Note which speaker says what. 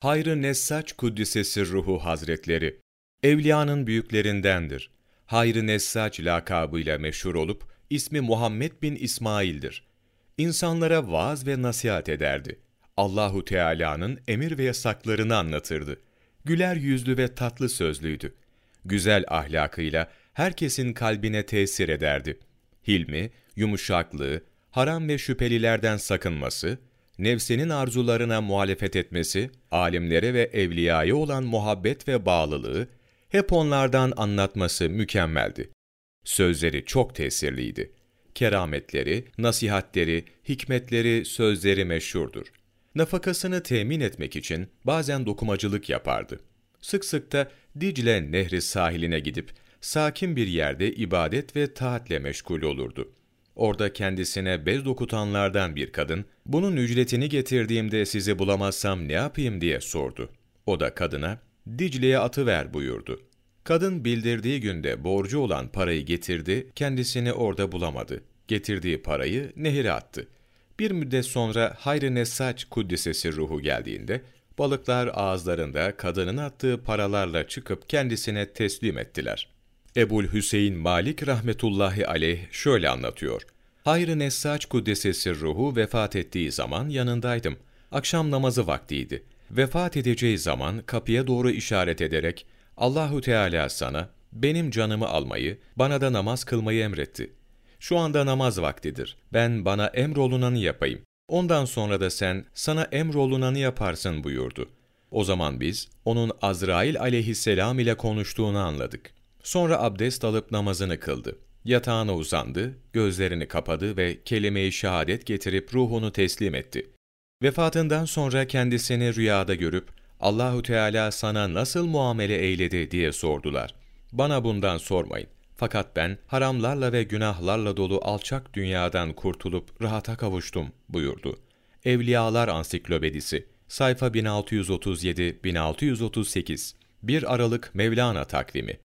Speaker 1: Hayrı Nessaç Kuddisesi Ruhu Hazretleri, Evliyanın büyüklerindendir. Hayrı Nessaç lakabıyla meşhur olup, ismi Muhammed bin İsmail'dir. İnsanlara vaaz ve nasihat ederdi. Allahu Teala'nın emir ve yasaklarını anlatırdı. Güler yüzlü ve tatlı sözlüydü. Güzel ahlakıyla herkesin kalbine tesir ederdi. Hilmi, yumuşaklığı, haram ve şüphelilerden sakınması, nefsinin arzularına muhalefet etmesi, alimlere ve evliyaya olan muhabbet ve bağlılığı, hep onlardan anlatması mükemmeldi. Sözleri çok tesirliydi. Kerametleri, nasihatleri, hikmetleri, sözleri meşhurdur. Nafakasını temin etmek için bazen dokumacılık yapardı. Sık sık da Dicle Nehri sahiline gidip sakin bir yerde ibadet ve taatle meşgul olurdu. Orada kendisine bez dokutanlardan bir kadın, bunun ücretini getirdiğimde sizi bulamazsam ne yapayım diye sordu. O da kadına, Dicle'ye atıver buyurdu. Kadın bildirdiği günde borcu olan parayı getirdi, kendisini orada bulamadı. Getirdiği parayı nehire attı. Bir müddet sonra Hayr-ı Nessaç Kuddisesi ruhu geldiğinde, balıklar ağızlarında kadının attığı paralarla çıkıp kendisine teslim ettiler. Ebul Hüseyin Malik rahmetullahi aleyh şöyle anlatıyor. Hayr-ı Nessaç Kuddesesi ruhu vefat ettiği zaman yanındaydım. Akşam namazı vaktiydi. Vefat edeceği zaman kapıya doğru işaret ederek, Allahu Teala sana, benim canımı almayı, bana da namaz kılmayı emretti. Şu anda namaz vaktidir. Ben bana emrolunanı yapayım. Ondan sonra da sen sana emrolunanı yaparsın buyurdu. O zaman biz onun Azrail aleyhisselam ile konuştuğunu anladık. Sonra abdest alıp namazını kıldı. Yatağına uzandı, gözlerini kapadı ve kelime-i şehadet getirip ruhunu teslim etti. Vefatından sonra kendisini rüyada görüp Allahu Teala sana nasıl muamele eyledi diye sordular. Bana bundan sormayın. Fakat ben haramlarla ve günahlarla dolu alçak dünyadan kurtulup rahata kavuştum buyurdu. Evliyalar Ansiklopedisi Sayfa 1637-1638 1 Aralık Mevlana takvimi